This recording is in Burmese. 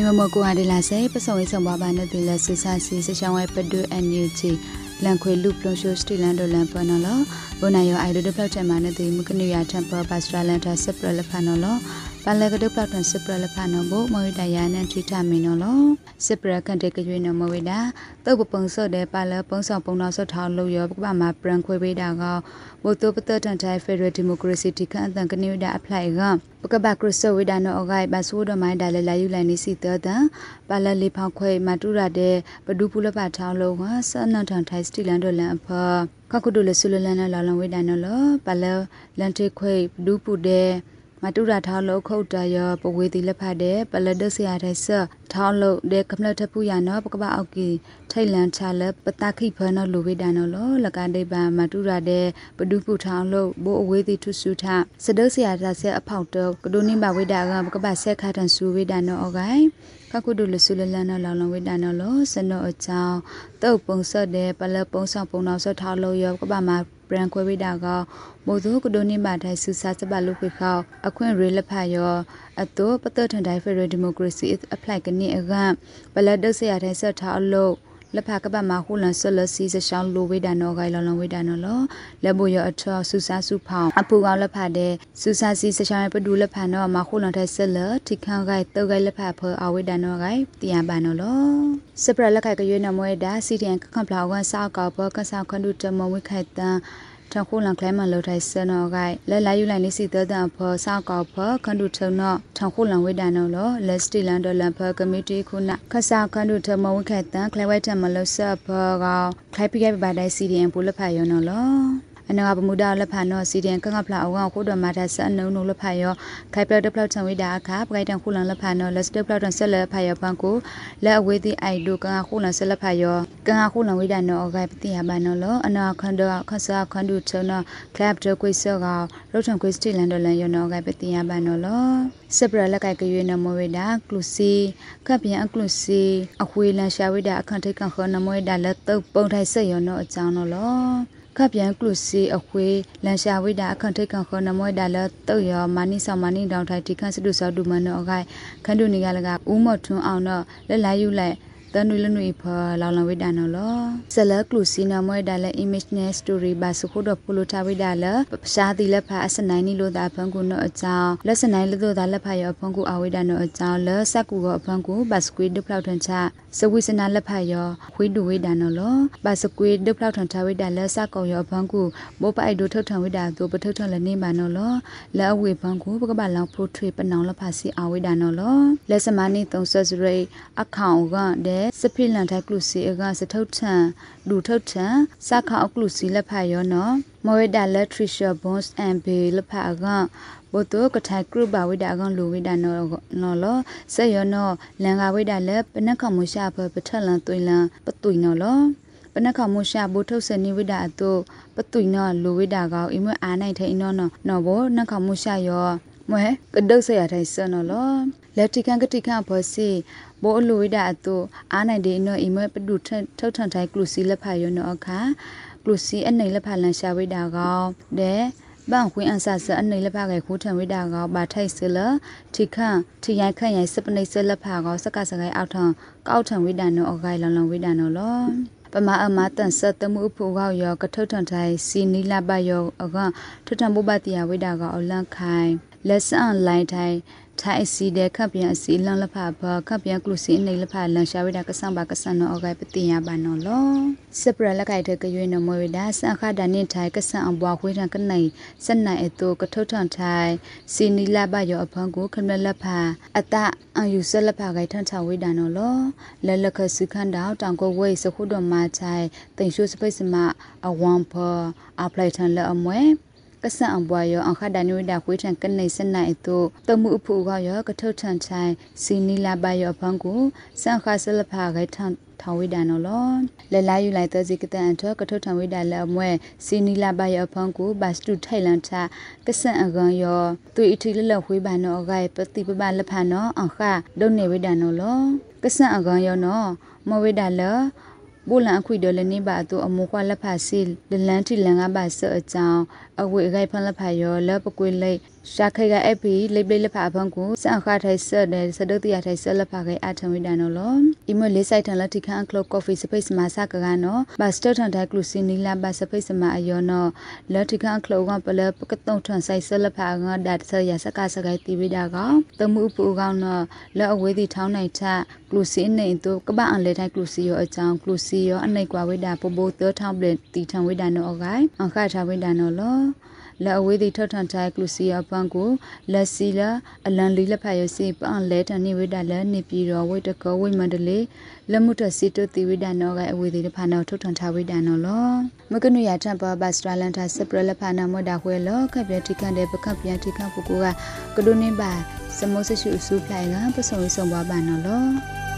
နေမမကိုဟာဒီလာစေပစုံရေးဆောင်ပါပါနဲ့ဒီလက်ဆူဆာစီစချောင်းဝဲပဒွအန်ယူဂျီလန်ခွေလူပလုံရှိုစတီလန်ဒိုလန်ပနော်လောဘနာယောအိုင်ဒိုဒပလောက်ချက်မနဲ့ဒီမကနူယာတမ်ပဘတ်စထရလန်တာစပရလဖာနော်လောပါလကဒပလောက်တန်စပရလဖာနော်ဘမဝိတယာနန်ထိထမင်းနော်လောစပရကန်တဲ့ကြွေနော်မဝိတာတုတ်ပပုံစော့တဲ့ပါလပုံဆောင်ပုံတော်ဆော့ထောင်းလို့ရောပကပမှာပရန်ခွေပေးတာကဘိုတိုပတတန်တိုင်ဖက်ဒရယ်ဒီမိုကရေစီတီခန့်အတန်ကနူဒါအဖလိုက်ကပကပကရစဝိဒါနောအဂိုင်ဘဆူဒမိုင်းဒါလလာယူလိုင်းနီစီတဒန်ပါလလေးဖောက်ခွဲမတူရတဲ့ဘဒူပူလပထောင်းလုံးကဆနန်ထန်ထိုင်စတီလန်ဒိုလန်အဖခခုဒူလဆူလလန်နလာလန်ဝိဒါနောလပါလလန်တေခွဲဘဒူပူတဲ့ မတူရာထောင်းလို့ခုတ်တရပဝေတီလက်ဖတ်တဲ့ပလဒဆရာတဲ့ဆထောင်းလို့တဲ့ကမ္လထပူရနော်ပကပအောက်ကီထိတ်လန်ချလပတခိဖနော်လူဝိဒါနော်လောလကဒိပါမတူရာတဲ့ပဒုပုထောင်းလို့ဘိုးအဝေးတီထုစုထစဒဆရာတဲ့ဆအဖောက်တော့ကဒိုနိမဝိဒါကပကပဆက်ခါတန်ဆူဝိဒါနော်အော်ဂိုင်ဖကုဒုလဆူလလန်နော်လောင်လောင်ဝိဒါနော်လောစနောအချောင်းတုတ်ပုံဆော့တဲ့ပလပုံဆောင်ပုံတော်ဆော့ထားလို့ရောကပမှာ ပရန်ခွဲဝိဒါကမို့သူကဒိုနိမထိုင်ဆူစာစပလုခွေခေါအခွင့်ရေလက်ဖတ်ရောအတူပတထန်တိုင်းဖက်ဒရယ်ဒီမိုကရေစီအပလိုက်ကနေအကဘလဒုဆရာထိုင်ဆက်ထားအလို့ လက်ဖာကပတ်မှာခုလန်ဆလစီစရှောင်းလိုဝေးဒါနောဂိုင်လော်လော်ဝေးဒါနော်လောလက်ဘူရအထောဆူဆာဆူဖောင်းအပူကောင်လက်ဖာတဲ့ဆူဆာစီစရှောင်းပဒူလက်ဖာနော်မှာခုလန်တဲ့ဆလထိခန့်ဂိုင်တောဂိုင်လက်ဖာဖောအဝေးဒါနော်ဂိုင်တီယပါနော်လောစပရလက်ခိုင်ကရွေးနမွေဒါစီတန်ခန့်ဖလာဝန်စာကောက်ဘောကဆာခွန်ဒူတမဝိခိုင်တန် ထခုလန်ကလဲမလောထိုင်စနောဂိုင်လဲလာယူလိုက်နေစီတဒံဖောစောက်ကောဖောခန္ဒုထုံနောထခုလန်ဝိဒါနောလောလက်စတီလန်ဒေါ်လန်ဖောကမတီခုနခဆာခန္ဒုထမဝိခက်တန်ကလဲဝဲထမလောဆဖောကောခလိုက်ပိကဲပါဒိုင်စီဒီအန်ပူလဖာယောနောလော အနောပမူဒါလဖာနောစီဒန်ကငါဖလာအောကခိုးတော်မာတာဆန်နုံနုလဖာယောခိုင်ပလဒပလောက်ချံဝိဒါအခါပကိုင်တန်ခုလန်လဖာနောလက်စတပလောက်တန်ဆက်လဖာယောဖန်ကိုလက်အဝေးသည့်အိုက်ဒိုကငါခုလန်ဆက်လဖာယောကငါခုလန်ဝိဒါနောအဂိုင်ပတိယဘာနောလောအနောခန္ဒခဆာခန္ဒုချနော clap ဒကွိဆောကရုတ်ထံကွိစတီလန်ဒလန်ယောနောအဂိုင်ပတိယဘာနောလောစပရလက်ကိုက်ကရွေးနမဝိဒါကလုစီကပ်ပြန်အကလုစီအခွေလန်ရှာဝိဒါအခန့်ထိတ်ကန်ခောနမဝိဒါလက်တုပ်ပုံထိုင်ဆက်ယောနောအကြောင်းနောလော ခပြန်ကလုစီအခွေလန်ရှာဝိဒါအခန့်ထိတ်ကန်ခောနမွေဒါလတုတ်ရောမာနိဆောင်မာနိတောင်ထိုင်တိခန့်စတုဆောဒုမနောအခိုင်ခန္ဓုနေကလကဦးမော့ထွန်းအောင်တော့လက်လာယူလိုက် တန်နွေလနွေဖလောင်လဝိဒါနော်လောဆလကလူစီနမွေဒါလ image ne story ဘာစခုဒဖလူထဝိဒါလပရှာတိလက်ဖာအစနိုင်နီလို့တာဖန်ကုနော်အကြောင်းလက်စနိုင်လို့တာလက်ဖာရောဖန်ကုအဝိဒါနော်အကြောင်းလစကူကောဖန်ကုဘတ်စကွေဒဖလောက်ထန်ချစဝိစနာလက်ဖာရောခွေးဒူဝိဒါနော်လောဘတ်စကွေဒဖလောက်ထန်ချဝိဒါလစကောရောဖန်ကုဘောပိုက်ဒိုထုတ်ထန်ဝိဒါသူပထုတ်ထန်လည်းနေပါနော်လောလက်အဝေဖန်ကုပကပလောင်ဖိုထွေပနောင်လက်ဖာစီအဝိဒါနော်လောလက်စမနီသုံးဆစရိအခေါင်ကတဲ့စဖိလန်ထိုက်ကလုစီအကစထုတ်ထန်လူထုတ်ထန်စခါအကလုစီလက်ဖတ်ရောနော်မော်ရဒါလက်ထရီရှာဘွန်စ်အန်ဘေလက်ဖတ်အကဘိုတိုကထိုင်ကရုဘာဝိဒါကလူဝိဒါနော်နော်လောဆက်ရောနော်လန်ကဝိဒါလက်ပနက်ခမရှာဖပထက်လန်သွိလန်ပသွိနော်လောပနခမရှာဘုထုတ်စနိဝိဒါအတုပသွိနော်လူဝိဒါကောအီမအားနိုင်ထိုင်နော်နော်ဘောနခမရှာယော မွဲကဒုတ်ဆရာထိုင်စနော်လောလက်တိကန်ကတိကန်ဘောစီဘောအလူဝိဒါအတုအားနိုင်တဲ့နော်အီမပဒုထုတ်ထန်ထိုင်ကလူစီလက်ဖာယောနော်အခါကလူစီအနေလက်ဖာလန်ရှာဝိဒါကောတဲ့ဘန်ခွင်းအန်ဆာဆအနေလက်ဖာကခိုးထံဝိဒါကောဘာထိုက်စလထိခန့်ထိရိုင်ခန့်ရိုင်စပနိစလက်ဖာကောစကစကိုင်အောက်ထံကောက်ထံဝိဒါနော်အဂိုင်လောင်လောင်ဝိဒါနော်လောပမာအမတန်ဆက်တမှုဖူကောက်ရောကထုတ်ထန်ထိုင်စီနီလာပယောအကထထံဘုပတိယဝိဒါကောအလန့်ခိုင် လက်ဆန်လိုင်းထိုင်ထိုင်စီတဲ့ခပ်ပြန်အစီလန်လဖဘခပ်ပြန်ကလုစီနေလဖလန်ရှာဝိဒါကဆန်ဘာကဆန်နောအဂိုင်ပတိယဘာနောလောစပရလက်ကိုက်တဲ့ကရွေးနမွေဒါဆန်ခဒါနိထိုင်ကဆန်အဘွားခွေးထန်ကနိုင်စနိုင်အတူကထုတ်ထန်ထိုင်စီနီလာဘယောအဖန်ကိုခမလလဖအတအယူဆလဖဂိုင်ထန်ချဝိဒါနောလောလလခစုခန်တောင်တောင်ကိုဝိစခုတော်မာချိုင်တိန်ရှုစပိစမအဝမ်ဖအပလိုက်ထန်လအမွဲ ကဆန်အဘွားရောအခဒနွေဒါခွေးထန်ကနေစနိုင်သူတမှုအဖို့ကရောကထုတ်ထန်ချိုင်စီနီလာဘယောဖန်ကိုစန်ခါဆလဖာဂိုင်ထန်ထောင်ဝိဒါနော်လောလဲလာယူလိုက်တဲ့စီကတန်ထောကထုတ်ထောင်ဝိဒါလဲအမွဲစီနီလာဘယောဖန်ကိုဘတ်စတူထိုင်လန်ချကဆန်အကန်ရောသူအထီလလဝေးပါနော်အဂိုင်ပတိပပလဖာနော်အခဒုန်နေဝိဒါနော်လောကဆန်အကန်ရောနော်မဝိဒါလော ဘူလန်အခွေတော်လည်းနေပါသူအမိုးခွာလက်ဖာစီလလန်တီလန်ကပါဆော့အကြောင်းအဝေအခိုက်ဖန်လက်ဖာရောလက်ပကွေးလိုက်ရှာခိုင်ကအပီလိပလိလဖာဖန်ကိုစံခါထိုင်ဆက်တဲ့စဒုတိယထိုင်ဆက်လဖာကအထံဝိဒန်နော်လောအီမလေးဆိုင်ထန်လက်တိခန်ကလော့ကော်ဖီစပိတ်စမာစကကနော်ဘတ်စတာထန်တိုင်ကလူစီနီလာဘတ်စပိတ်စမာအယောနော်လက်တိခန်ကလောကပလပကတုံထွန်ဆိုင်ဆက်လဖာကဒတ်ဆရစကစကိုင်တီဝိဒါကတမှုပူကောင်နော်လက်အဝေးတီထောင်းနိုင်ချကလူစီနေတူကပအန်လေထိုင်ကလူစီရောအချောင်းကလူစီရောအနိုင်ကွာဝိဒါပို့ပို့သောထောင်းပလတီထန်ဝိဒါနော်အဂိုင်အခါထားဝိဒါနော်လော လက်အဝေးသည်ထောက်ထန်ထိုင်ကလူစီယပန်ကိုလက်စီလာအလန်လီလက်ဖာရစီပန်လဲတန်နိဝိဒလဲနေပြီးတော့ဝိတကောဝိမန္တလေးလက်မှုတစီတတိဝိဒနောကအဝေးသည်ဖာနောထောက်ထန်ထားဝိဒနောလောမကနုရတံပဘတ်စထရလန်တာစပရလက်ဖာနာမဒါခွဲလောခက်ပြတိကန်တဲ့ပကပ်ပြန်တိကန်ဖူကိုကကဒုနေပါစမောဆရှုအစုဖလိုင်ကပစုံစုံပါပါနော်လော